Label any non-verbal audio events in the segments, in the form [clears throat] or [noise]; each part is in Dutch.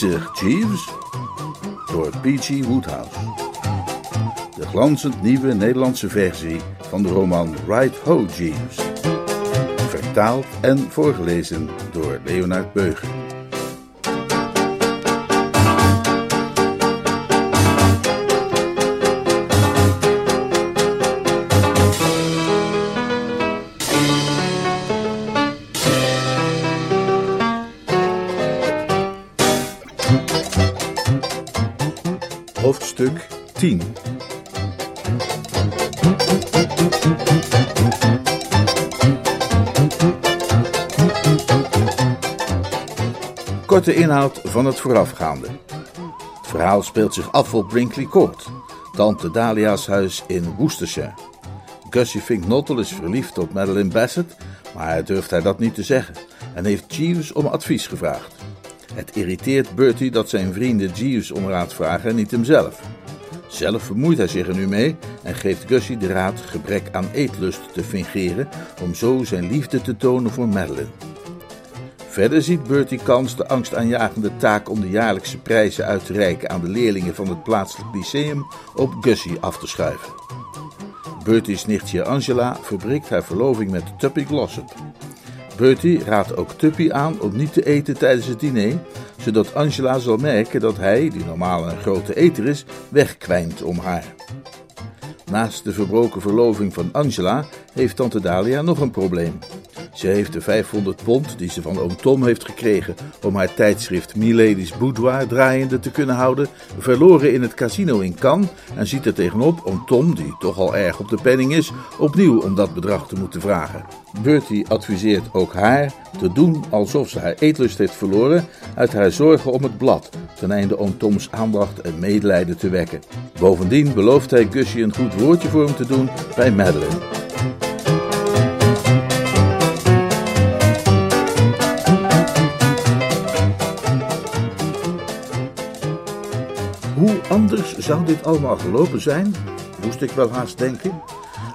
Jeeves. Door P.G. Woodhouse. De glanzend nieuwe Nederlandse versie van de roman Right Ho, Jeeves. Vertaald en voorgelezen door Leonard Beuger. 10 Korte inhoud van het voorafgaande. Het verhaal speelt zich af op Brinkley Court, tante Dahlia's huis in Worcestershire. Gussie Fink Nottle is verliefd op Madeline Bassett, maar hij durft hij dat niet te zeggen en heeft Jeeves om advies gevraagd. Het irriteert Bertie dat zijn vrienden Jeeves om raad vragen en niet hemzelf. Zelf vermoeit hij zich er nu mee en geeft Gussie de raad gebrek aan eetlust te fingeren om zo zijn liefde te tonen voor Madeline. Verder ziet Bertie kans de angstaanjagende taak om de jaarlijkse prijzen uit te reiken aan de leerlingen van het plaatselijk lyceum op Gussie af te schuiven. Bertie's nichtje Angela verbreekt haar verloving met Tuppy Glossop. Bertie raadt ook Tuppy aan om niet te eten tijdens het diner, zodat Angela zal merken dat hij, die normaal een grote eter is, wegkwijnt om haar. Naast de verbroken verloving van Angela heeft tante Dalia nog een probleem. Ze heeft de 500 pond die ze van oom Tom heeft gekregen om haar tijdschrift Milady's Boudoir draaiende te kunnen houden, verloren in het casino in Cannes en ziet er tegenop oom Tom, die toch al erg op de penning is, opnieuw om dat bedrag te moeten vragen. Bertie adviseert ook haar te doen alsof ze haar eetlust heeft verloren uit haar zorgen om het blad, ten einde oom Toms aandacht en medelijden te wekken. Bovendien belooft hij Gussie een goed woordje voor hem te doen bij Madeline. Anders zou dit allemaal gelopen zijn, moest ik wel haast denken,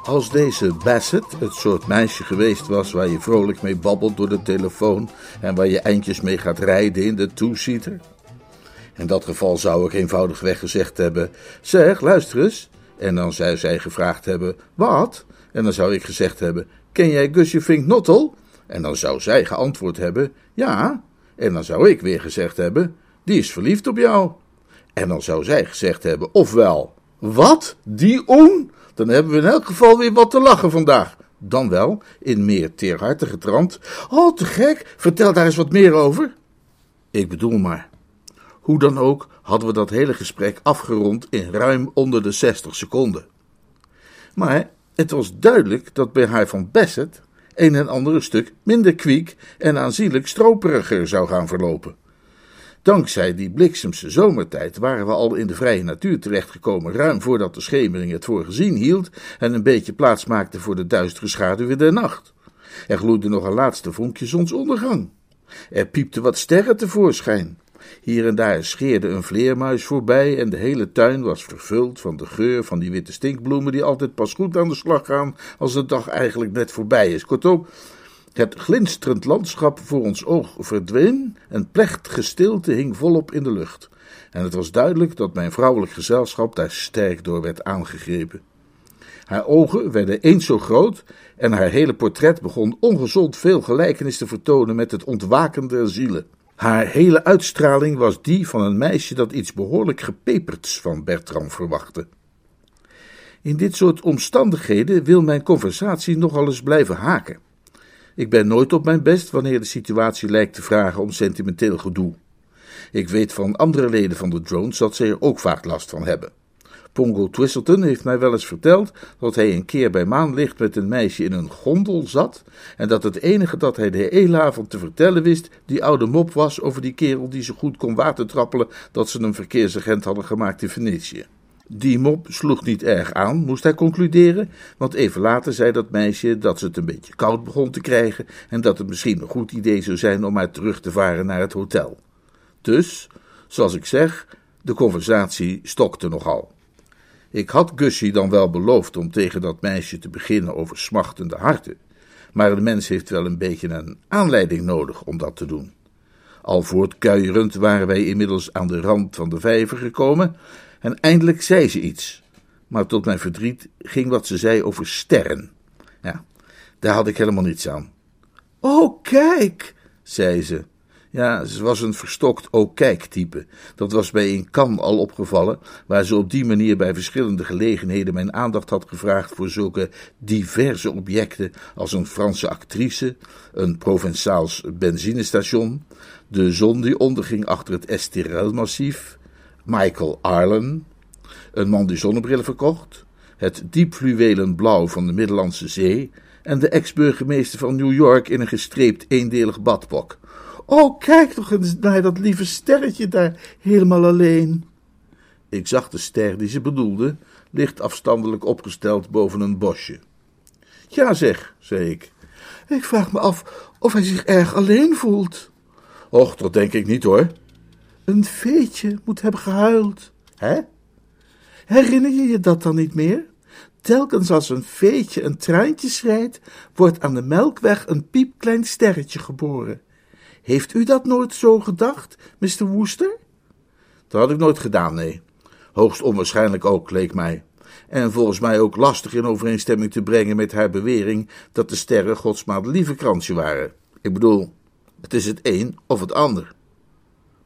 als deze Bassett het soort meisje geweest was waar je vrolijk mee babbelt door de telefoon en waar je eindjes mee gaat rijden in de two-seater. In dat geval zou ik eenvoudigweg gezegd hebben: Zeg, luister eens. En dan zou zij gevraagd hebben: Wat? En dan zou ik gezegd hebben: Ken jij Gusje Fink Nottle? En dan zou zij geantwoord hebben: Ja. En dan zou ik weer gezegd hebben: Die is verliefd op jou. En dan zou zij gezegd hebben: Ofwel, wat? Die oen? Dan hebben we in elk geval weer wat te lachen vandaag. Dan wel, in meer teerhartige trant. Oh, te gek, vertel daar eens wat meer over. Ik bedoel maar. Hoe dan ook hadden we dat hele gesprek afgerond in ruim onder de 60 seconden. Maar het was duidelijk dat bij haar van Bassett een en ander stuk minder kwiek en aanzienlijk stroperiger zou gaan verlopen. Dankzij die bliksemse zomertijd waren we al in de vrije natuur terechtgekomen, ruim voordat de schemering het voor gezien hield en een beetje plaats maakte voor de duistere schaduwen der nacht. Er gloeide nog een laatste vonkje zonsondergang. Er piepte wat sterren tevoorschijn. Hier en daar scheerde een vleermuis voorbij en de hele tuin was vervuld van de geur van die witte stinkbloemen die altijd pas goed aan de slag gaan als de dag eigenlijk net voorbij is. Kortom, het glinsterend landschap voor ons oog verdween en plechtige stilte hing volop in de lucht. En het was duidelijk dat mijn vrouwelijk gezelschap daar sterk door werd aangegrepen. Haar ogen werden eens zo groot en haar hele portret begon ongezond veel gelijkenis te vertonen met het ontwaken der zielen. Haar hele uitstraling was die van een meisje dat iets behoorlijk gepeperds van Bertram verwachtte. In dit soort omstandigheden wil mijn conversatie nogal eens blijven haken. Ik ben nooit op mijn best wanneer de situatie lijkt te vragen om sentimenteel gedoe. Ik weet van andere leden van de drones dat ze er ook vaak last van hebben. Pongo Twistleton heeft mij wel eens verteld dat hij een keer bij maanlicht met een meisje in een gondel zat en dat het enige dat hij de hele avond te vertellen wist die oude mop was over die kerel die zo goed kon watertrappelen dat ze een verkeersagent hadden gemaakt in Venetië. Die mop sloeg niet erg aan, moest hij concluderen, want even later zei dat meisje dat ze het een beetje koud begon te krijgen en dat het misschien een goed idee zou zijn om maar terug te varen naar het hotel. Dus, zoals ik zeg, de conversatie stokte nogal. Ik had Gussie dan wel beloofd om tegen dat meisje te beginnen over smachtende harten, maar de mens heeft wel een beetje een aanleiding nodig om dat te doen. Al voortkuierend waren wij inmiddels aan de rand van de vijver gekomen en eindelijk zei ze iets. Maar tot mijn verdriet ging wat ze zei over sterren. Ja, daar had ik helemaal niets aan. Oh, kijk, zei ze. Ja, ze was een verstokt oh kijk type. Dat was bij een kan al opgevallen, waar ze op die manier bij verschillende gelegenheden mijn aandacht had gevraagd voor zulke diverse objecten als een Franse actrice, een Provençaals benzinestation, de zon die onderging achter het Estirel-massief, Michael Arlen, een man die zonnebrillen verkocht, het diepfluwelen blauw van de Middellandse Zee en de ex-burgemeester van New York in een gestreept eendelig badpak. Oh, kijk toch eens naar dat lieve sterretje daar, helemaal alleen. Ik zag de ster die ze bedoelde, licht afstandelijk opgesteld boven een bosje. Ja, zeg, zei ik. Ik vraag me af of hij zich erg alleen voelt. Och, dat denk ik niet hoor. Een veetje moet hebben gehuild. Hè? Herinner je je dat dan niet meer? Telkens als een veetje een traantje schrijdt, wordt aan de melkweg een piepklein sterretje geboren. Heeft u dat nooit zo gedacht, Mr. Wooster? Dat had ik nooit gedaan, nee. Hoogst onwaarschijnlijk ook, leek mij. En volgens mij ook lastig in overeenstemming te brengen met haar bewering dat de sterren Gods kransje waren. Ik bedoel, het is het een of het ander.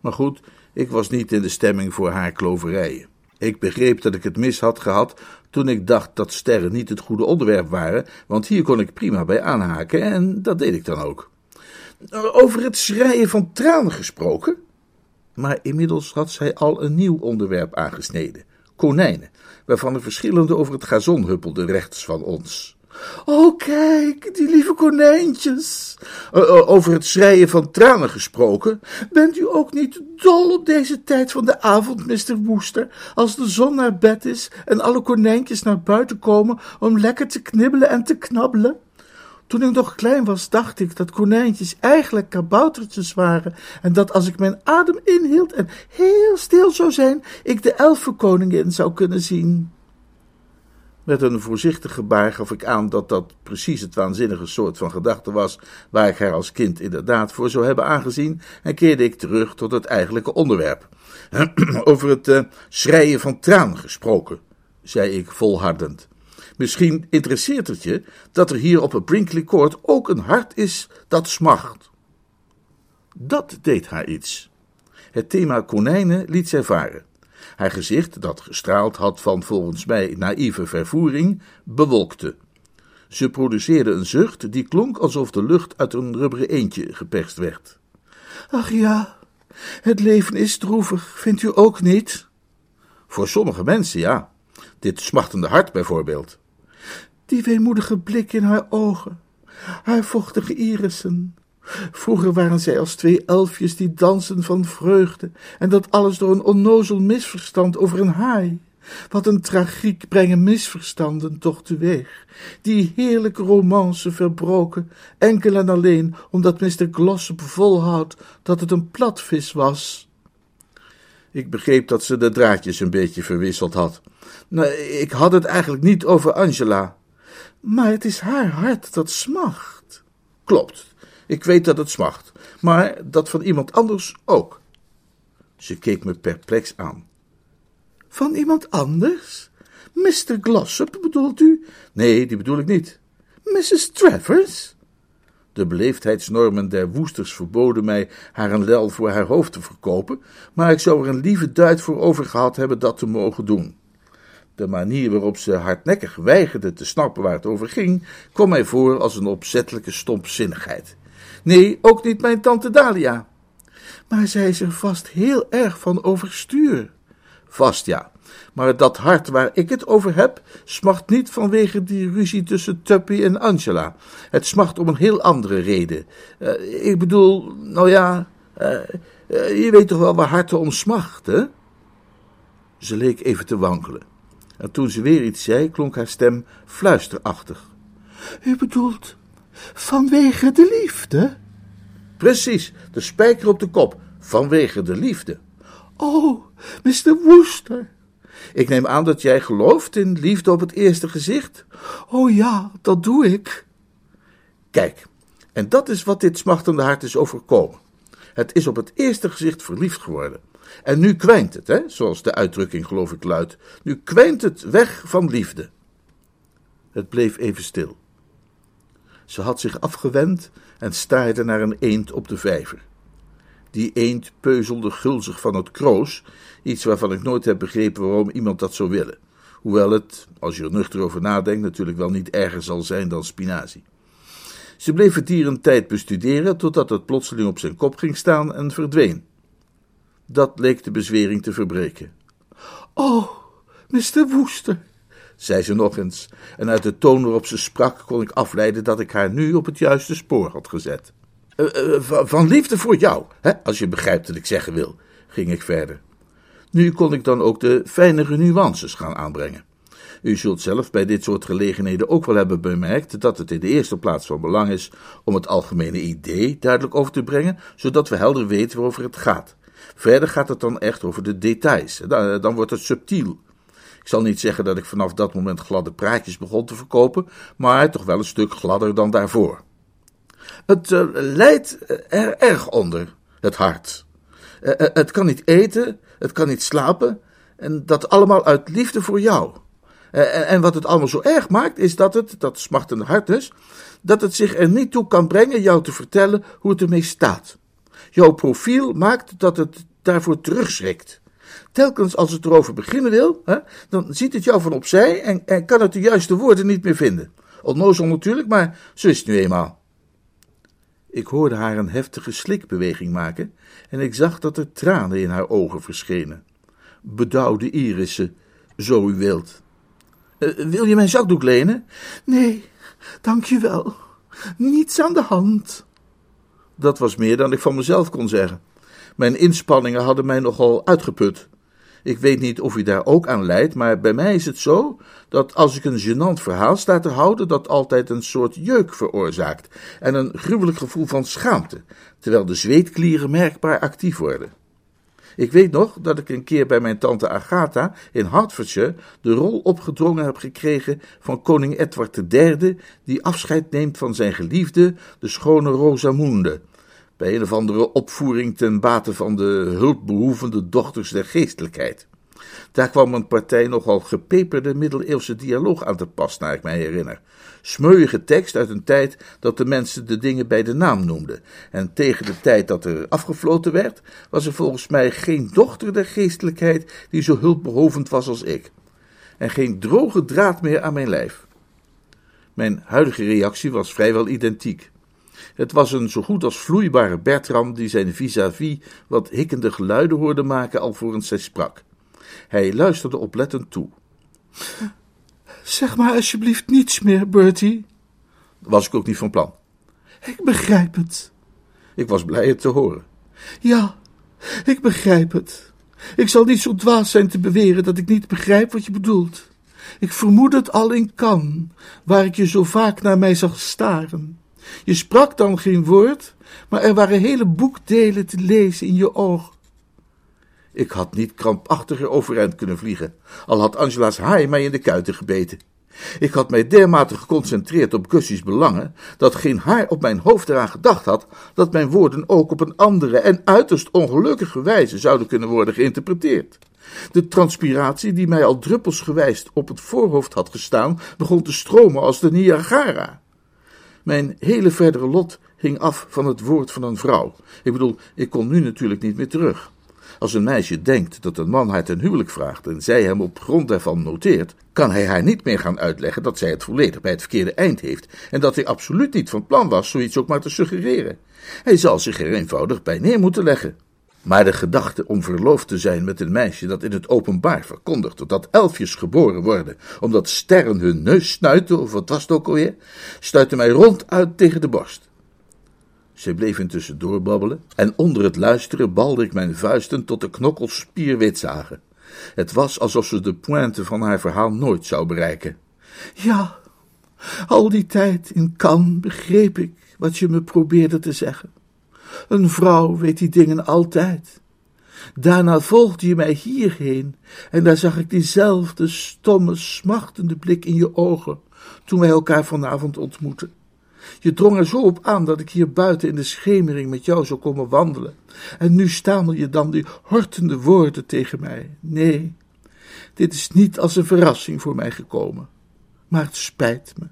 Maar goed, ik was niet in de stemming voor haar kloverijen. Ik begreep dat ik het mis had gehad toen ik dacht dat sterren niet het goede onderwerp waren, want hier kon ik prima bij aanhaken en dat deed ik dan ook. Over het schreien van tranen gesproken. Maar inmiddels had zij al een nieuw onderwerp aangesneden: konijnen, waarvan er verschillende over het gazon huppelden rechts van ons. Oh, kijk, die lieve konijntjes. over het schreien van tranen gesproken. Bent u ook niet dol op deze tijd van de avond, Mr. Woester, als de zon naar bed is en alle konijntjes naar buiten komen om lekker te knibbelen en te knabbelen? Toen ik nog klein was, dacht ik dat konijntjes eigenlijk kaboutertjes waren en dat als ik mijn adem inhield en heel stil zou zijn, ik de elfenkoningin zou kunnen zien. Met een voorzichtig gebaar gaf ik aan dat dat precies het waanzinnige soort van gedachte was waar ik haar als kind inderdaad voor zou hebben aangezien en keerde ik terug tot het eigenlijke onderwerp. [clears throat] Over het uh, schreien van traan gesproken, zei ik volhardend. Misschien interesseert het je dat er hier op het Brinkley Court ook een hart is dat smacht. Dat deed haar iets. Het thema konijnen liet zij varen. Haar gezicht, dat gestraald had van volgens mij naïeve vervoering, bewolkte. Ze produceerde een zucht die klonk alsof de lucht uit een rubberen eendje geperst werd. Ach ja, het leven is droevig, vindt u ook niet? Voor sommige mensen ja. Dit smachtende hart bijvoorbeeld. Die weemoedige blik in haar ogen, haar vochtige irissen, Vroeger waren zij als twee elfjes die dansen van vreugde, en dat alles door een onnozel misverstand over een haai. Wat een tragiek brengen misverstanden toch teweeg. Die heerlijke romance verbroken, enkel en alleen omdat Mr. Glossop volhoudt dat het een platvis was. Ik begreep dat ze de draadjes een beetje verwisseld had. Nou, ik had het eigenlijk niet over Angela. Maar het is haar hart dat smacht. Klopt, ik weet dat het smacht, maar dat van iemand anders ook. Ze keek me perplex aan. Van iemand anders? Mr. Glossop bedoelt u? Nee, die bedoel ik niet. Mrs. Travers? De beleefdheidsnormen der woesters verboden mij haar een lel voor haar hoofd te verkopen, maar ik zou er een lieve duit voor over gehad hebben dat te mogen doen. De manier waarop ze hardnekkig weigerde te snappen waar het over ging, kwam mij voor als een opzettelijke stompzinnigheid. Nee, ook niet mijn tante Dalia. Maar zij is er vast heel erg van overstuur. Vast ja. Maar dat hart waar ik het over heb, smacht niet vanwege die ruzie tussen Tuppy en Angela. Het smacht om een heel andere reden. Uh, ik bedoel, nou ja, uh, uh, je weet toch wel waar harten om smachten? Ze leek even te wankelen. En toen ze weer iets zei, klonk haar stem fluisterachtig. U bedoelt vanwege de liefde? Precies, de spijker op de kop, vanwege de liefde. Oh, Mr. Wooster. Ik neem aan dat jij gelooft in liefde op het eerste gezicht? Oh ja, dat doe ik. Kijk, en dat is wat dit smachtende hart is overkomen. Het is op het eerste gezicht verliefd geworden. En nu kwijnt het, hè, zoals de uitdrukking geloof ik luidt. Nu kwijnt het weg van liefde. Het bleef even stil. Ze had zich afgewend en staarde naar een eend op de vijver. Die eend peuzelde gulzig van het kroos, iets waarvan ik nooit heb begrepen waarom iemand dat zou willen. Hoewel het, als je er nuchter over nadenkt, natuurlijk wel niet erger zal zijn dan spinazie. Ze bleef het dier een tijd bestuderen, totdat het plotseling op zijn kop ging staan en verdween. Dat leek de bezwering te verbreken. Oh, Mr. Woester, zei ze nog eens, en uit de toon waarop ze sprak kon ik afleiden dat ik haar nu op het juiste spoor had gezet. Uh, uh, van liefde voor jou, hè, als je begrijpt wat ik zeggen wil, ging ik verder. Nu kon ik dan ook de fijnere nuances gaan aanbrengen. U zult zelf bij dit soort gelegenheden ook wel hebben bemerkt dat het in de eerste plaats van belang is om het algemene idee duidelijk over te brengen, zodat we helder weten waarover het gaat. Verder gaat het dan echt over de details. Dan wordt het subtiel. Ik zal niet zeggen dat ik vanaf dat moment gladde praatjes begon te verkopen, maar toch wel een stuk gladder dan daarvoor. Het uh, lijdt er erg onder, het hart. Uh, het kan niet eten, het kan niet slapen, en dat allemaal uit liefde voor jou. En wat het allemaal zo erg maakt, is dat het, dat smachtende hart dus, dat het zich er niet toe kan brengen jou te vertellen hoe het ermee staat. Jouw profiel maakt dat het daarvoor terugschrikt. Telkens als het erover beginnen wil, hè, dan ziet het jou van opzij en, en kan het de juiste woorden niet meer vinden. Onnozel natuurlijk, maar zo is het nu eenmaal. Ik hoorde haar een heftige slikbeweging maken en ik zag dat er tranen in haar ogen verschenen. Bedauwde irissen, zo u wilt. Uh, wil je mijn zakdoek lenen? Nee, dank je wel. Niets aan de hand. Dat was meer dan ik van mezelf kon zeggen. Mijn inspanningen hadden mij nogal uitgeput. Ik weet niet of u daar ook aan leidt, maar bij mij is het zo dat als ik een gênant verhaal sta te houden, dat altijd een soort jeuk veroorzaakt en een gruwelijk gevoel van schaamte, terwijl de zweetklieren merkbaar actief worden. Ik weet nog dat ik een keer bij mijn tante Agatha in Hertfordshire de rol opgedrongen heb gekregen van koning Edward III, die afscheid neemt van zijn geliefde, de schone Rosamunde, bij een of andere opvoering ten bate van de hulpbehoevende dochters der geestelijkheid. Daar kwam een partij nogal gepeperde middeleeuwse dialoog aan te pas, naar ik mij herinner. Smeuïge tekst uit een tijd dat de mensen de dingen bij de naam noemden. En tegen de tijd dat er afgefloten werd, was er volgens mij geen dochter der geestelijkheid die zo hulpbehovend was als ik. En geen droge draad meer aan mijn lijf. Mijn huidige reactie was vrijwel identiek. Het was een zo goed als vloeibare Bertram die zijn vis-à-vis wat hikkende geluiden hoorde maken alvorens zij sprak. Hij luisterde oplettend toe. Zeg maar alsjeblieft niets meer, Bertie. Was ik ook niet van plan. Ik begrijp het. Ik was blij het te horen. Ja, ik begrijp het. Ik zal niet zo dwaas zijn te beweren dat ik niet begrijp wat je bedoelt. Ik vermoed het al in kan, waar ik je zo vaak naar mij zag staren. Je sprak dan geen woord, maar er waren hele boekdelen te lezen in je oog. Ik had niet krampachtiger overeind kunnen vliegen, al had Angela's haai mij in de kuiten gebeten. Ik had mij dermate geconcentreerd op Gussie's belangen, dat geen haar op mijn hoofd eraan gedacht had dat mijn woorden ook op een andere en uiterst ongelukkige wijze zouden kunnen worden geïnterpreteerd. De transpiratie, die mij al druppelsgewijs op het voorhoofd had gestaan, begon te stromen als de Niagara. Mijn hele verdere lot hing af van het woord van een vrouw. Ik bedoel, ik kon nu natuurlijk niet meer terug. Als een meisje denkt dat een man haar ten huwelijk vraagt en zij hem op grond daarvan noteert, kan hij haar niet meer gaan uitleggen dat zij het volledig bij het verkeerde eind heeft en dat hij absoluut niet van plan was zoiets ook maar te suggereren. Hij zal zich er eenvoudig bij neer moeten leggen. Maar de gedachte om verloofd te zijn met een meisje dat in het openbaar verkondigt dat elfjes geboren worden, omdat sterren hun neus snuiten, of wat was het ook alweer, stuitte mij ronduit tegen de borst. Zij bleef intussen doorbabbelen, en onder het luisteren balde ik mijn vuisten tot de knokkels spierwit zagen. Het was alsof ze de pointe van haar verhaal nooit zou bereiken. Ja, al die tijd in Cannes begreep ik wat je me probeerde te zeggen. Een vrouw weet die dingen altijd. Daarna volgde je mij hierheen en daar zag ik diezelfde stomme, smachtende blik in je ogen toen wij elkaar vanavond ontmoetten. Je drong er zo op aan dat ik hier buiten in de schemering met jou zou komen wandelen. En nu stamel je dan die hortende woorden tegen mij. Nee, dit is niet als een verrassing voor mij gekomen. Maar het spijt me.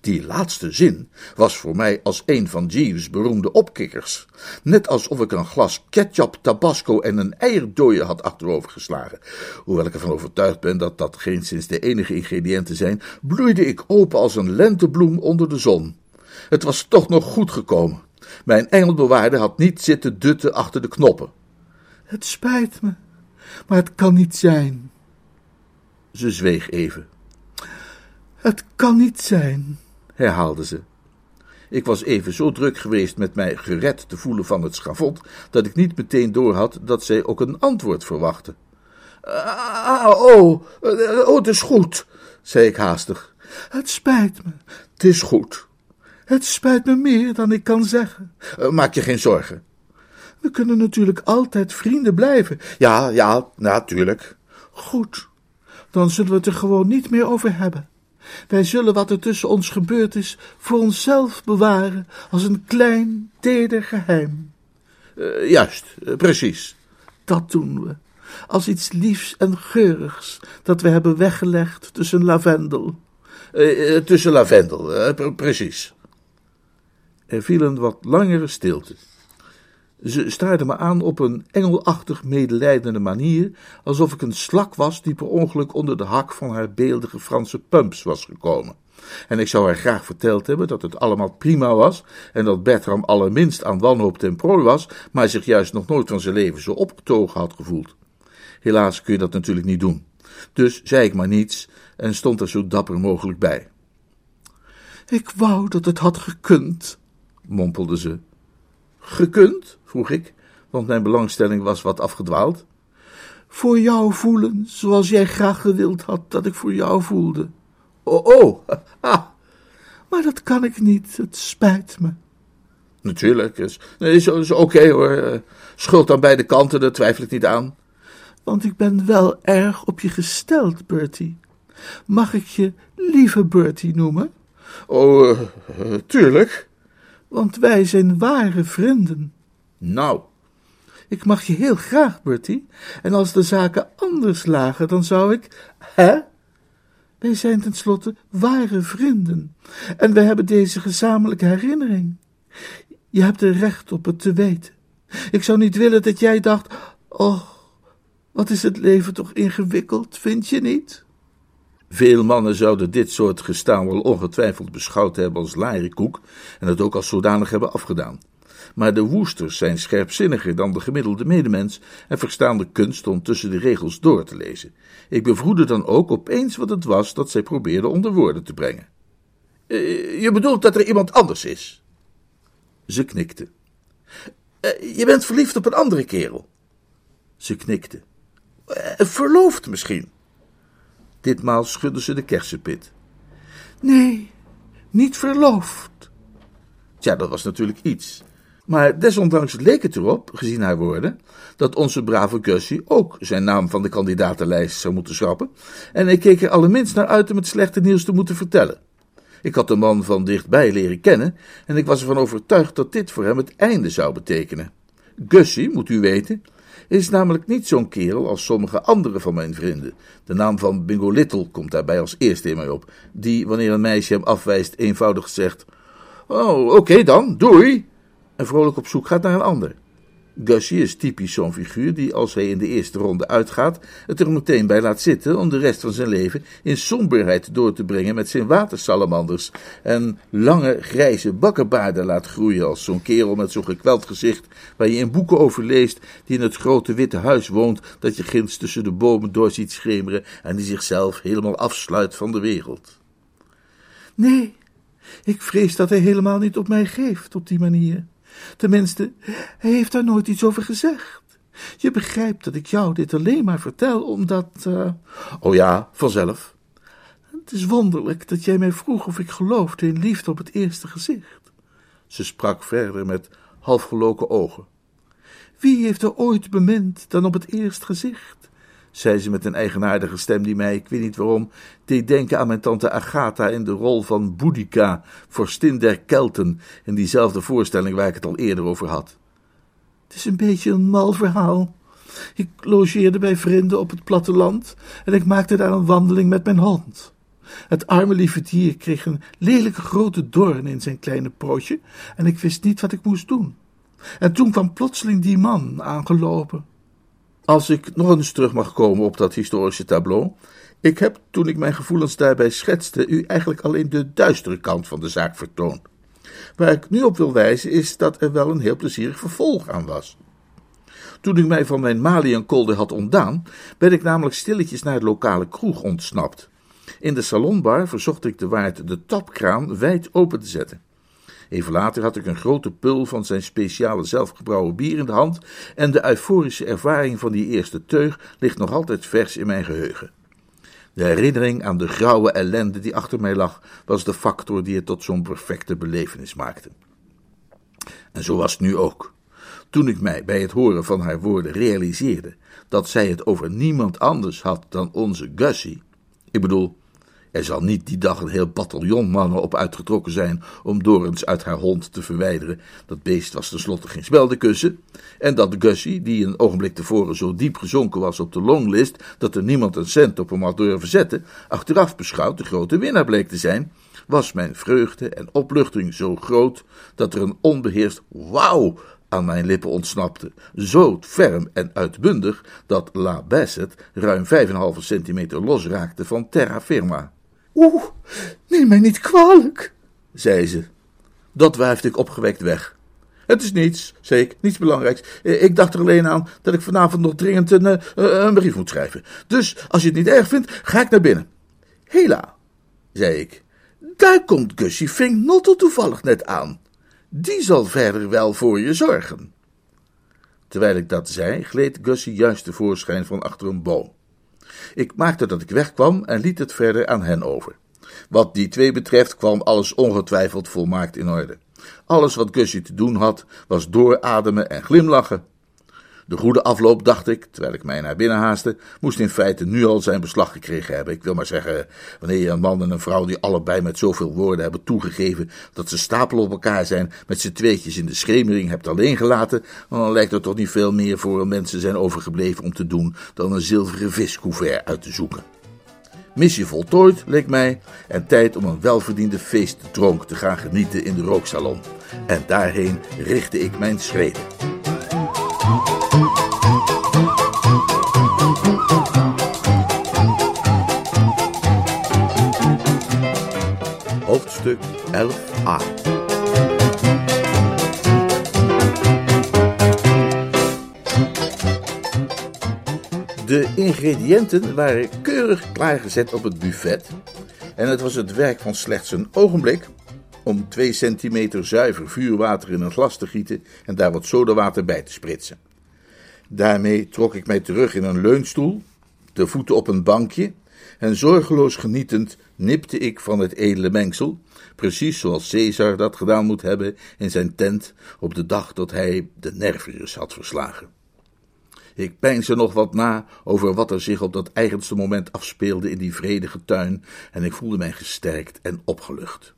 Die laatste zin was voor mij als een van Jeeves' beroemde opkikkers. Net alsof ik een glas ketchup, tabasco en een eierdooier had achterover geslagen. Hoewel ik ervan overtuigd ben dat dat geen sinds de enige ingrediënten zijn, bloeide ik open als een lentebloem onder de zon. Het was toch nog goed gekomen. Mijn engelbewaarde had niet zitten dutten achter de knoppen. Het spijt me, maar het kan niet zijn. Ze zweeg even. Het kan niet zijn herhaalde ze. Ik was even zo druk geweest met mij gered te voelen van het schavot, dat ik niet meteen doorhad dat zij ook een antwoord verwachtte. Ah, oh, oh, het is goed, zei ik haastig. Het spijt me. Het is goed. Het spijt me meer dan ik kan zeggen. Eh, maak je geen zorgen. We kunnen natuurlijk altijd vrienden blijven. Ja, ja, natuurlijk. Goed, dan zullen we het er gewoon niet meer over hebben. Wij zullen wat er tussen ons gebeurd is voor onszelf bewaren als een klein, teder geheim. Uh, juist, uh, precies. Dat doen we. Als iets liefs en geurigs dat we hebben weggelegd tussen lavendel. Uh, tussen lavendel, precies. Er viel een wat langere stilte. Ze staarde me aan op een engelachtig medelijdende manier, alsof ik een slak was die per ongeluk onder de hak van haar beeldige Franse pumps was gekomen. En ik zou haar graag verteld hebben dat het allemaal prima was en dat Bertram allerminst aan wanhoop ten prooi was, maar zich juist nog nooit van zijn leven zo opgetogen had gevoeld. Helaas kun je dat natuurlijk niet doen. Dus zei ik maar niets en stond er zo dapper mogelijk bij. Ik wou dat het had gekund, mompelde ze. Gekund? Vroeg ik, want mijn belangstelling was wat afgedwaald. Voor jou voelen, zoals jij graag gewild had dat ik voor jou voelde. Oh, oh, [laughs] ah. Maar dat kan ik niet, het spijt me. Natuurlijk, is, is, is oké hoor. Eh, schuld aan beide kanten, daar twijfel ik niet aan. Want ik ben wel erg op je gesteld, Bertie. Mag ik je lieve Bertie noemen? Oh, uh, tuurlijk want wij zijn ware vrienden. Nou. Ik mag je heel graag, Bertie, en als de zaken anders lagen, dan zou ik, hè? Wij zijn tenslotte ware vrienden, en wij hebben deze gezamenlijke herinnering. Je hebt er recht op het te weten. Ik zou niet willen dat jij dacht, oh, wat is het leven toch ingewikkeld, vind je niet? Veel mannen zouden dit soort gestaan wel ongetwijfeld beschouwd hebben als laariekoek en het ook als zodanig hebben afgedaan. Maar de woesters zijn scherpzinniger dan de gemiddelde medemens en verstaan de kunst om tussen de regels door te lezen. Ik bevroedde dan ook opeens wat het was dat zij probeerden onder woorden te brengen. Uh, je bedoelt dat er iemand anders is? Ze knikte. Uh, je bent verliefd op een andere kerel? Ze knikte. Uh, verloofd misschien? Ditmaal schudde ze de kersenpit. Nee, niet verloofd. Tja, dat was natuurlijk iets. Maar desondanks leek het erop, gezien haar woorden, dat onze brave Gussie ook zijn naam van de kandidatenlijst zou moeten schrappen. En ik keek er allerminst naar uit om het slechte nieuws te moeten vertellen. Ik had de man van dichtbij leren kennen en ik was ervan overtuigd dat dit voor hem het einde zou betekenen. Gussie, moet u weten, is namelijk niet zo'n kerel als sommige andere van mijn vrienden. De naam van Bingo Little komt daarbij als eerste in mij op, die, wanneer een meisje hem afwijst, eenvoudig zegt: Oh, oké dan, doei! En vrolijk op zoek gaat naar een ander. Gussie is typisch zo'n figuur die, als hij in de eerste ronde uitgaat, het er meteen bij laat zitten om de rest van zijn leven in somberheid door te brengen met zijn watersalamanders en lange grijze bakkenbaarden laat groeien als zo'n kerel met zo'n gekweld gezicht waar je in boeken over leest die in het grote witte huis woont dat je ginds tussen de bomen door ziet schemeren en die zichzelf helemaal afsluit van de wereld. Nee, ik vrees dat hij helemaal niet op mij geeft op die manier. Tenminste, hij heeft daar nooit iets over gezegd. Je begrijpt dat ik jou dit alleen maar vertel, omdat. Uh... Oh ja, vanzelf. Het is wonderlijk dat jij mij vroeg of ik geloofde in liefde op het eerste gezicht. Ze sprak verder met halfgeloken ogen. Wie heeft er ooit bemind dan op het eerste gezicht? Zei ze met een eigenaardige stem die mij, ik weet niet waarom, deed denken aan mijn tante Agatha in de rol van Boudica, vorstin der Kelten, in diezelfde voorstelling waar ik het al eerder over had. Het is een beetje een mal verhaal. Ik logeerde bij vrienden op het platteland en ik maakte daar een wandeling met mijn hond. Het arme lieve dier kreeg een lelijke grote doorn in zijn kleine pootje en ik wist niet wat ik moest doen. En toen kwam plotseling die man aangelopen. Als ik nog eens terug mag komen op dat historische tableau. Ik heb, toen ik mijn gevoelens daarbij schetste, u eigenlijk alleen de duistere kant van de zaak vertoond. Waar ik nu op wil wijzen is dat er wel een heel plezierig vervolg aan was. Toen ik mij van mijn Maliënkolder had ontdaan, ben ik namelijk stilletjes naar het lokale kroeg ontsnapt. In de salonbar verzocht ik de waard de tapkraan wijd open te zetten. Even later had ik een grote pul van zijn speciale zelfgebrouwen bier in de hand en de euforische ervaring van die eerste teug ligt nog altijd vers in mijn geheugen. De herinnering aan de grauwe ellende die achter mij lag, was de factor die het tot zo'n perfecte belevenis maakte. En zo was het nu ook. Toen ik mij bij het horen van haar woorden realiseerde dat zij het over niemand anders had dan onze Gussie, ik bedoel, er zal niet die dag een heel bataljon mannen op uitgetrokken zijn om Dorens uit haar hond te verwijderen. Dat beest was tenslotte geen speldenkussen. En dat Gussie, die een ogenblik tevoren zo diep gezonken was op de longlist dat er niemand een cent op hem had durven zetten, achteraf beschouwd de grote winnaar bleek te zijn, was mijn vreugde en opluchting zo groot dat er een onbeheerst wauw aan mijn lippen ontsnapte, zo ferm en uitbundig dat La Bassett ruim 5,5 centimeter losraakte van terra firma. Oeh, neem mij niet kwalijk, zei ze. Dat wuifde ik opgewekt weg. Het is niets, zei ik, niets belangrijks. Ik dacht er alleen aan dat ik vanavond nog dringend een, eh, een brief moet schrijven. Dus als je het niet erg vindt, ga ik naar binnen. Hela, zei ik, daar komt Gussie Fink Nottel toevallig net aan. Die zal verder wel voor je zorgen. Terwijl ik dat zei, gleed Gussie juist tevoorschijn van achter een boom. Ik maakte dat ik wegkwam en liet het verder aan hen over. Wat die twee betreft kwam alles ongetwijfeld volmaakt in orde. Alles wat Gussie te doen had, was doorademen en glimlachen. De goede afloop, dacht ik, terwijl ik mij naar binnen haaste, moest in feite nu al zijn beslag gekregen hebben. Ik wil maar zeggen, wanneer je een man en een vrouw die allebei met zoveel woorden hebben toegegeven dat ze stapel op elkaar zijn, met z'n tweetjes in de schemering hebt alleen gelaten, dan lijkt er toch niet veel meer voor mensen zijn overgebleven om te doen dan een zilveren viscouvert uit te zoeken. Missie voltooid, leek mij, en tijd om een welverdiende feestdronk te gaan genieten in de rooksalon. En daarheen richtte ik mijn schreden. Hoofdstuk 11a De ingrediënten waren keurig klaargezet op het buffet en het was het werk van slechts een ogenblik om 2 centimeter zuiver vuurwater in een glas te gieten en daar wat sodawater bij te spritsen. Daarmee trok ik mij terug in een leunstoel, de voeten op een bankje, en zorgeloos genietend nipte ik van het edele mengsel, precies zoals Caesar dat gedaan moet hebben in zijn tent op de dag dat hij de Nervius had verslagen. Ik peinsde nog wat na over wat er zich op dat eigenste moment afspeelde in die vredige tuin, en ik voelde mij gesterkt en opgelucht.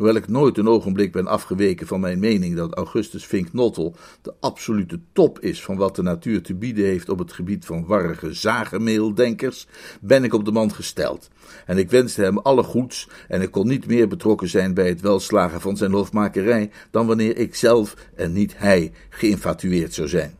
Hoewel ik nooit een ogenblik ben afgeweken van mijn mening dat Augustus Fink-Nottel de absolute top is van wat de natuur te bieden heeft op het gebied van warrige zagenmeeldenkers, ben ik op de man gesteld. En ik wenste hem alle goeds en ik kon niet meer betrokken zijn bij het welslagen van zijn hofmakerij dan wanneer ik zelf en niet hij geïnfatueerd zou zijn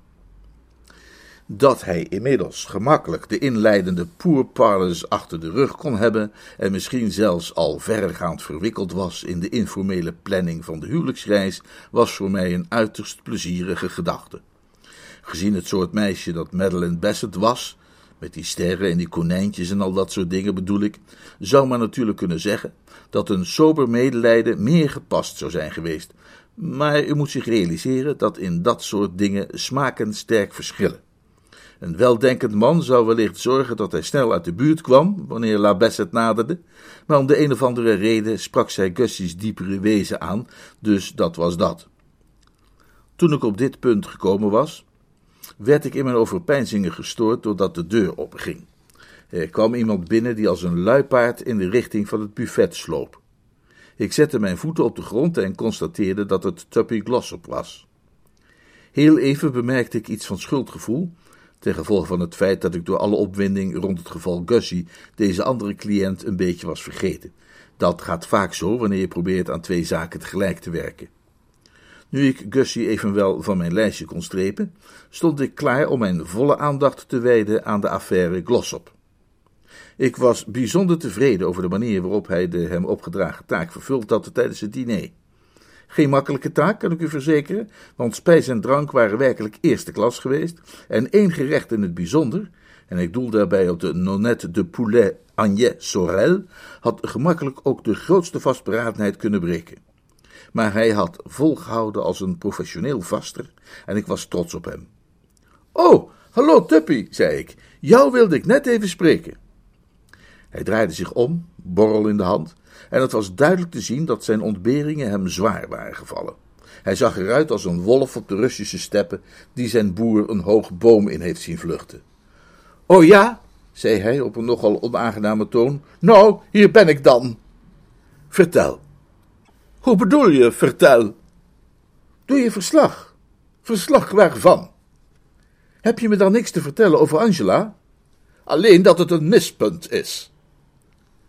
dat hij inmiddels gemakkelijk de inleidende pourparlers achter de rug kon hebben en misschien zelfs al verregaand verwikkeld was in de informele planning van de huwelijksreis, was voor mij een uiterst plezierige gedachte. Gezien het soort meisje dat Madeleine Bassett was, met die sterren en die konijntjes en al dat soort dingen bedoel ik, zou men natuurlijk kunnen zeggen dat een sober medelijden meer gepast zou zijn geweest. Maar u moet zich realiseren dat in dat soort dingen smaken sterk verschillen. Een weldenkend man zou wellicht zorgen dat hij snel uit de buurt kwam, wanneer La Bassett naderde, maar om de een of andere reden sprak zij Gussie's diepere wezen aan, dus dat was dat. Toen ik op dit punt gekomen was, werd ik in mijn overpeinzingen gestoord doordat de deur openging. Er kwam iemand binnen die als een luipaard in de richting van het buffet sloop. Ik zette mijn voeten op de grond en constateerde dat het Tuppy Glossop was. Heel even bemerkte ik iets van schuldgevoel, ten gevolge van het feit dat ik door alle opwinding rond het geval Gussie deze andere cliënt een beetje was vergeten. Dat gaat vaak zo wanneer je probeert aan twee zaken tegelijk te werken. Nu ik Gussie evenwel van mijn lijstje kon strepen, stond ik klaar om mijn volle aandacht te wijden aan de affaire Glossop. Ik was bijzonder tevreden over de manier waarop hij de hem opgedragen taak vervuld had tijdens het diner. Geen makkelijke taak, kan ik u verzekeren, want spijs en drank waren werkelijk eerste klas geweest, en één gerecht in het bijzonder, en ik doel daarbij op de nonnette de poulet Agnès Sorel, had gemakkelijk ook de grootste vastberadenheid kunnen breken. Maar hij had volgehouden als een professioneel vaster, en ik was trots op hem. Oh, hallo Tuppy, zei ik, jou wilde ik net even spreken. Hij draaide zich om, borrel in de hand, en het was duidelijk te zien dat zijn ontberingen hem zwaar waren gevallen. Hij zag eruit als een wolf op de Russische steppen die zijn boer een hoog boom in heeft zien vluchten. Oh ja, zei hij op een nogal onaangename toon. Nou, hier ben ik dan. Vertel. Hoe bedoel je, vertel? Doe je verslag. Verslag waarvan? Heb je me dan niks te vertellen over Angela? Alleen dat het een mispunt is.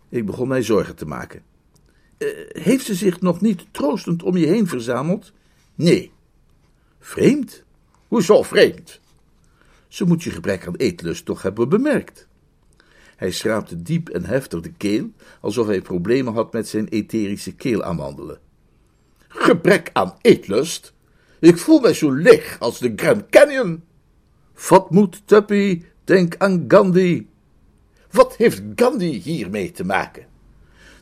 Ik begon mij zorgen te maken. Uh, heeft ze zich nog niet troostend om je heen verzameld? Nee. Vreemd? Hoezo vreemd? Ze moet je gebrek aan eetlust toch hebben bemerkt. Hij schraapte diep en heftig de keel, alsof hij problemen had met zijn etherische keelamandelen. Gebrek aan eetlust? Ik voel mij zo leeg als de Grand Canyon. Wat moet Tuppy? Denk aan Gandhi. Wat heeft Gandhi hiermee te maken?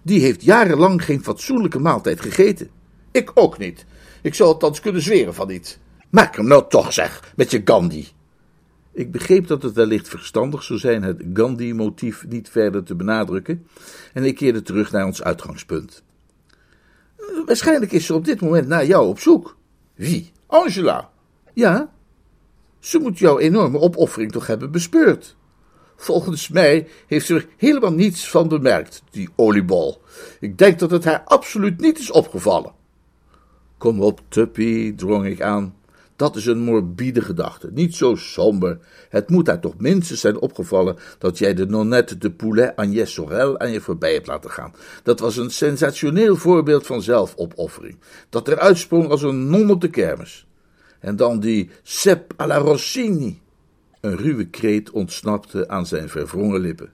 Die heeft jarenlang geen fatsoenlijke maaltijd gegeten. Ik ook niet. Ik zou althans kunnen zweren van niet. Maak hem nou toch, zeg, met je Gandhi. Ik begreep dat het wellicht verstandig zou zijn het Gandhi-motief niet verder te benadrukken, en ik keerde terug naar ons uitgangspunt. Waarschijnlijk is ze op dit moment naar jou op zoek. Wie? Angela. Ja. Ze moet jouw enorme opoffering toch hebben bespeurd. Volgens mij heeft ze er helemaal niets van bemerkt, die oliebol. Ik denk dat het haar absoluut niet is opgevallen. Kom op, Tuppy, drong ik aan. Dat is een morbide gedachte, niet zo somber. Het moet haar toch minstens zijn opgevallen dat jij de nonnette de poulet Agnès Sorel aan je voorbij hebt laten gaan. Dat was een sensationeel voorbeeld van zelfopoffering, dat eruit sprong als een non op de kermis. En dan die Sepp alla Rossini. Een ruwe kreet ontsnapte aan zijn verwrongen lippen.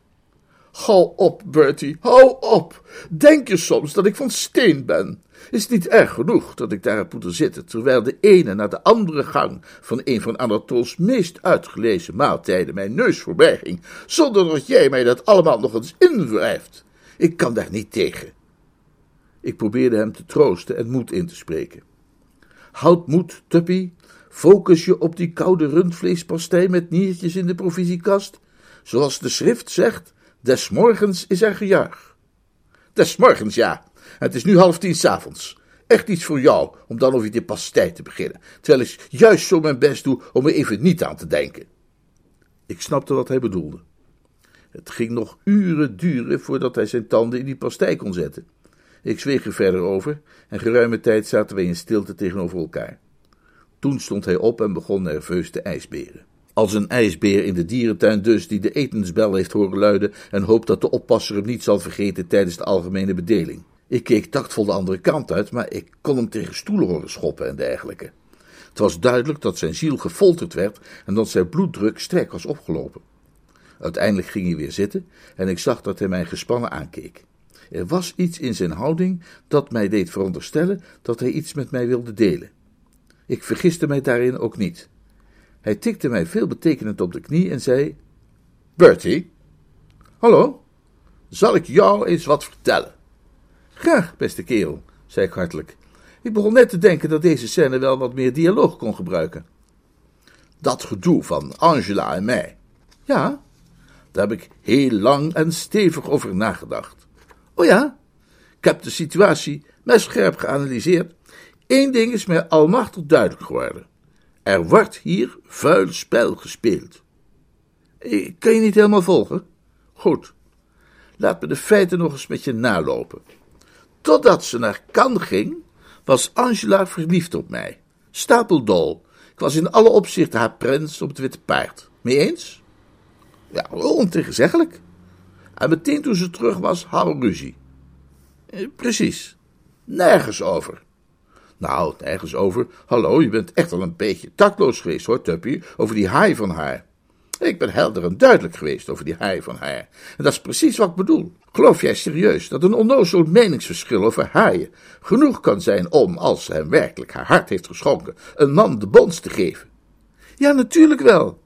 Hou op, Bertie, hou op. Denk je soms dat ik van steen ben? Is het niet erg genoeg dat ik daar heb moeten zitten, terwijl de ene na de andere gang van een van Anatols meest uitgelezen maaltijden mijn neus voorbij ging, zonder dat jij mij dat allemaal nog eens invrijft? Ik kan daar niet tegen. Ik probeerde hem te troosten en moed in te spreken. Houd moed, Tuppy. Focus je op die koude rundvleespastei met niertjes in de provisiekast. Zoals de schrift zegt, des morgens is er gejuich. Des morgens, ja. Het is nu half tien s'avonds. Echt iets voor jou, om dan over die pastei te beginnen. Terwijl ik juist zo mijn best doe om er even niet aan te denken. Ik snapte wat hij bedoelde. Het ging nog uren duren voordat hij zijn tanden in die pastei kon zetten. Ik zweeg er verder over en geruime tijd zaten wij in stilte tegenover elkaar. Toen stond hij op en begon nerveus te ijsberen. Als een ijsbeer in de dierentuin dus, die de etensbel heeft horen luiden en hoopt dat de oppasser hem niet zal vergeten tijdens de algemene bedeling. Ik keek tactvol de andere kant uit, maar ik kon hem tegen stoelen horen schoppen en dergelijke. Het was duidelijk dat zijn ziel gefolterd werd en dat zijn bloeddruk sterk was opgelopen. Uiteindelijk ging hij weer zitten en ik zag dat hij mij gespannen aankeek. Er was iets in zijn houding dat mij deed veronderstellen dat hij iets met mij wilde delen. Ik vergiste mij daarin ook niet. Hij tikte mij veelbetekenend op de knie en zei: Bertie, hallo, zal ik jou eens wat vertellen? Graag, beste kerel, zei ik hartelijk. Ik begon net te denken dat deze scène wel wat meer dialoog kon gebruiken. Dat gedoe van Angela en mij. Ja, daar heb ik heel lang en stevig over nagedacht. Oh ja, ik heb de situatie scherp geanalyseerd. Eén ding is mij almachtig duidelijk geworden. Er wordt hier vuil spel gespeeld. Ik kan je niet helemaal volgen? Goed. Laat me de feiten nog eens met je nalopen. Totdat ze naar Cannes ging, was Angela verliefd op mij. Stapeldol. Ik was in alle opzichten haar prins op het witte paard. Mee eens? Ja, ontegenzeggelijk. En meteen toen ze terug was, hadden we ruzie. Eh, precies. Nergens over. Nou, nergens over. Hallo, je bent echt wel een beetje tactloos geweest, hoor, Tuppy, over die haai van haar. Ik ben helder en duidelijk geweest over die haai van haar. En dat is precies wat ik bedoel. Geloof jij serieus dat een onnozel meningsverschil over haaien genoeg kan zijn om, als ze hem werkelijk haar hart heeft geschonken, een man de bons te geven? Ja, natuurlijk wel.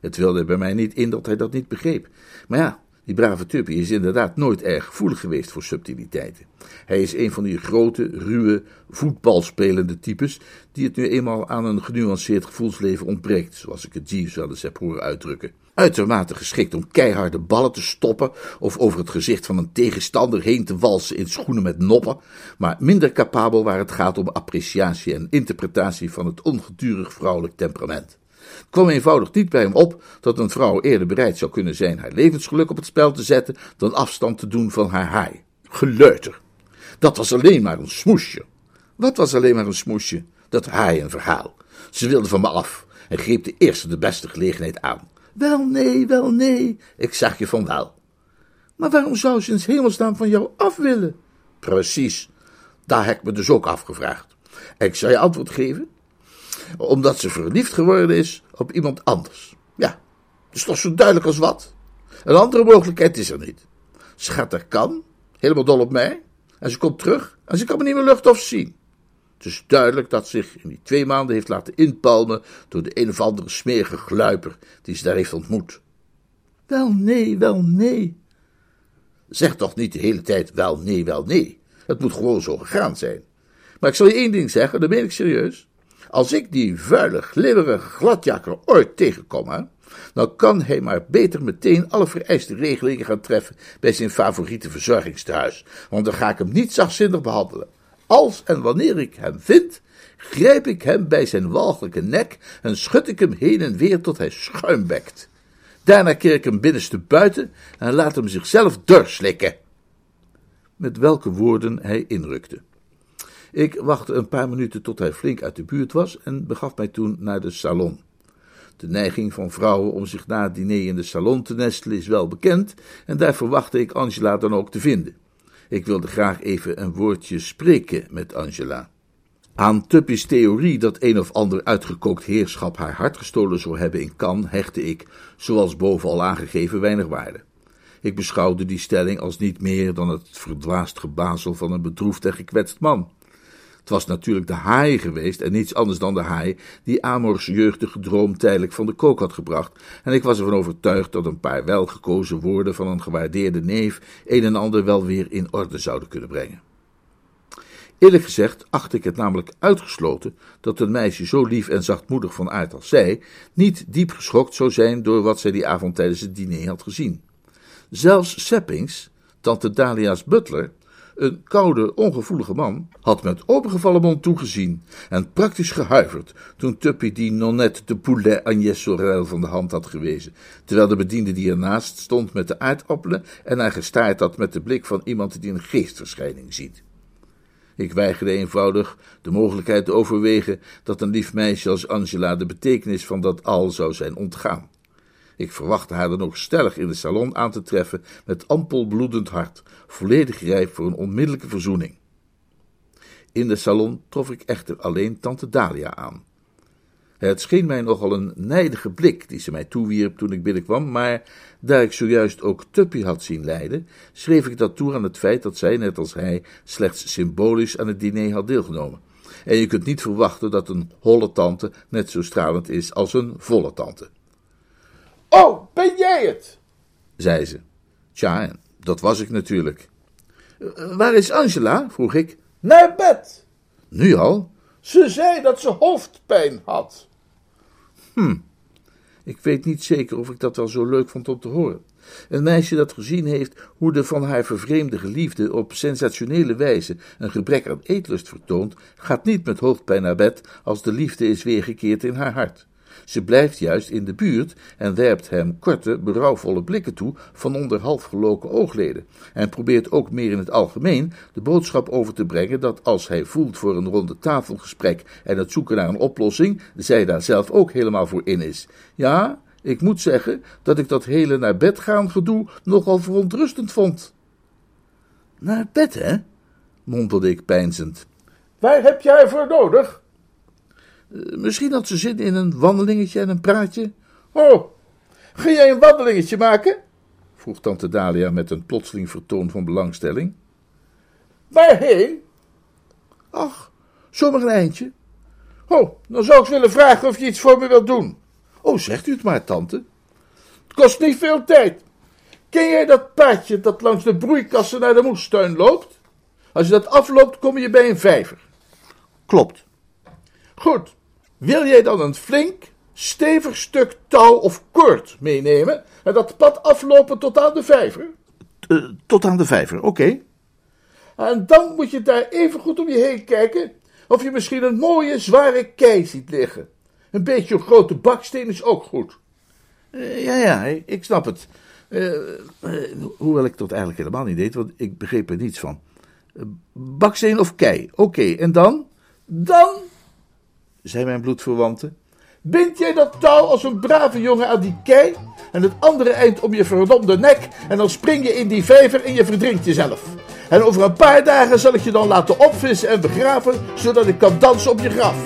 Het wilde bij mij niet in dat hij dat niet begreep. Maar ja, die brave Tuppy is inderdaad nooit erg gevoelig geweest voor subtiliteiten. Hij is een van die grote, ruwe, voetbalspelende types die het nu eenmaal aan een genuanceerd gevoelsleven ontbreekt, zoals ik het Jeeves wel eens heb horen uitdrukken. Uitermate geschikt om keiharde ballen te stoppen of over het gezicht van een tegenstander heen te walsen in schoenen met noppen, maar minder capabel waar het gaat om appreciatie en interpretatie van het ongedurig vrouwelijk temperament. Kwam eenvoudig niet bij hem op dat een vrouw eerder bereid zou kunnen zijn haar levensgeluk op het spel te zetten dan afstand te doen van haar haai. Geleuter. Dat was alleen maar een smoesje. Wat was alleen maar een smoesje? Dat haaienverhaal. Ze wilde van me af en greep de eerste de beste gelegenheid aan. Wel nee, wel nee, ik zeg je van wel. Maar waarom zou ze in hemelsnaam van jou af willen? Precies, daar heb ik me dus ook afgevraagd. Ik zal je antwoord geven omdat ze verliefd geworden is op iemand anders. Ja, dat is toch zo duidelijk als wat? Een andere mogelijkheid is er niet. Ze gaat kan, helemaal dol op mij, en ze komt terug en ze kan me niet meer lucht of zien. Het is duidelijk dat zich in die twee maanden heeft laten inpalmen door de een of andere smerige gluiper die ze daar heeft ontmoet. Wel nee, wel nee. Zeg toch niet de hele tijd wel nee, wel nee. Het moet gewoon zo gegaan zijn. Maar ik zal je één ding zeggen, dat meen ik serieus. Als ik die vuile, glibberige gladjakker ooit tegenkom, dan kan hij maar beter meteen alle vereiste regelingen gaan treffen bij zijn favoriete verzorgingstehuis, want dan ga ik hem niet zachtzinnig behandelen. Als en wanneer ik hem vind, grijp ik hem bij zijn walgelijke nek en schud ik hem heen en weer tot hij schuimbekt. Daarna keer ik hem binnenste buiten en laat hem zichzelf doorslikken. Met welke woorden hij inrukte. Ik wachtte een paar minuten tot hij flink uit de buurt was en begaf mij toen naar de salon. De neiging van vrouwen om zich na het diner in de salon te nestelen is wel bekend en daar verwachtte ik Angela dan ook te vinden. Ik wilde graag even een woordje spreken met Angela. Aan Tuppy's theorie dat een of ander uitgekookt heerschap haar hart gestolen zou hebben in Cannes hechtte ik, zoals boven al aangegeven, weinig waarde. Ik beschouwde die stelling als niet meer dan het verdwaasd gebazel van een bedroefd en gekwetst man. Was natuurlijk de haai geweest en niets anders dan de haai die Amors jeugdige droom tijdelijk van de kook had gebracht, en ik was ervan overtuigd dat een paar welgekozen woorden van een gewaardeerde neef een en ander wel weer in orde zouden kunnen brengen. Eerlijk gezegd acht ik het namelijk uitgesloten dat een meisje zo lief en zachtmoedig van aard als zij niet diep geschokt zou zijn door wat zij die avond tijdens het diner had gezien. Zelfs Seppings, tante Dalia's butler, een koude, ongevoelige man, had met opengevallen mond toegezien en praktisch gehuiverd toen Tuppy die nonnette de poulet Agnès Sorel van de hand had gewezen, terwijl de bediende die ernaast stond met de aardappelen en haar gestaard had met de blik van iemand die een geestverschijning ziet. Ik weigerde eenvoudig de mogelijkheid te overwegen dat een lief meisje als Angela de betekenis van dat al zou zijn ontgaan. Ik verwachtte haar dan ook stellig in de salon aan te treffen met ampel bloedend hart, volledig rijp voor een onmiddellijke verzoening. In de salon trof ik echter alleen tante Dalia aan. Het scheen mij nogal een nijdige blik die ze mij toewierp toen ik binnenkwam, maar daar ik zojuist ook Tuppy had zien lijden, schreef ik dat toe aan het feit dat zij, net als hij, slechts symbolisch aan het diner had deelgenomen. En je kunt niet verwachten dat een holle tante net zo stralend is als een volle tante. Oh, ben jij het? zei ze. Tja, dat was ik natuurlijk. Eh, waar is Angela? vroeg ik. Naar bed. Nu al? Ze zei dat ze hoofdpijn had. Hm. Ik weet niet zeker of ik dat wel zo leuk vond om te horen. Een meisje dat gezien heeft hoe de van haar vervreemde geliefde op sensationele wijze een gebrek aan eetlust vertoont, gaat niet met hoofdpijn naar bed als de liefde is weergekeerd in haar hart. Ze blijft juist in de buurt en werpt hem korte, berouwvolle blikken toe van onder halfgeloken oogleden. En probeert ook meer in het algemeen de boodschap over te brengen dat als hij voelt voor een ronde tafelgesprek en het zoeken naar een oplossing, zij daar zelf ook helemaal voor in is. Ja, ik moet zeggen dat ik dat hele naar bed gaan gedoe nogal verontrustend vond. Naar bed, hè? mompelde ik peinzend. Waar heb jij voor nodig? Eh, misschien had ze zin in een wandelingetje en een praatje. Oh, ga jij een wandelingetje maken? vroeg tante Dalia met een plotseling vertoon van belangstelling. Waarheen? Ach, zomaar een eindje. Oh, dan zou ik willen vragen of je iets voor me wilt doen. Oh, zegt u het maar, tante. Het kost niet veel tijd. Ken jij dat paadje dat langs de broeikassen naar de moestuin loopt? Als je dat afloopt, kom je bij een vijver. Klopt. Goed. Wil jij dan een flink, stevig stuk touw of koord meenemen en dat pad aflopen tot aan de vijver? Uh, tot aan de vijver, oké. En dan moet je daar even goed om je heen kijken of je misschien een mooie, zware kei ziet liggen. Een beetje een grote baksteen is ook goed. Uh, ja, ja, ik snap het. Uh, hoewel ik dat eigenlijk helemaal niet deed, want ik begreep er niets van. baksteen of kei, oké, en dan? Dan zei mijn bloedverwante. Bind jij dat touw als een brave jongen aan die kei en het andere eind om je verdomde nek en dan spring je in die vijver en je verdrinkt jezelf. En over een paar dagen zal ik je dan laten opvissen en begraven, zodat ik kan dansen op je graf.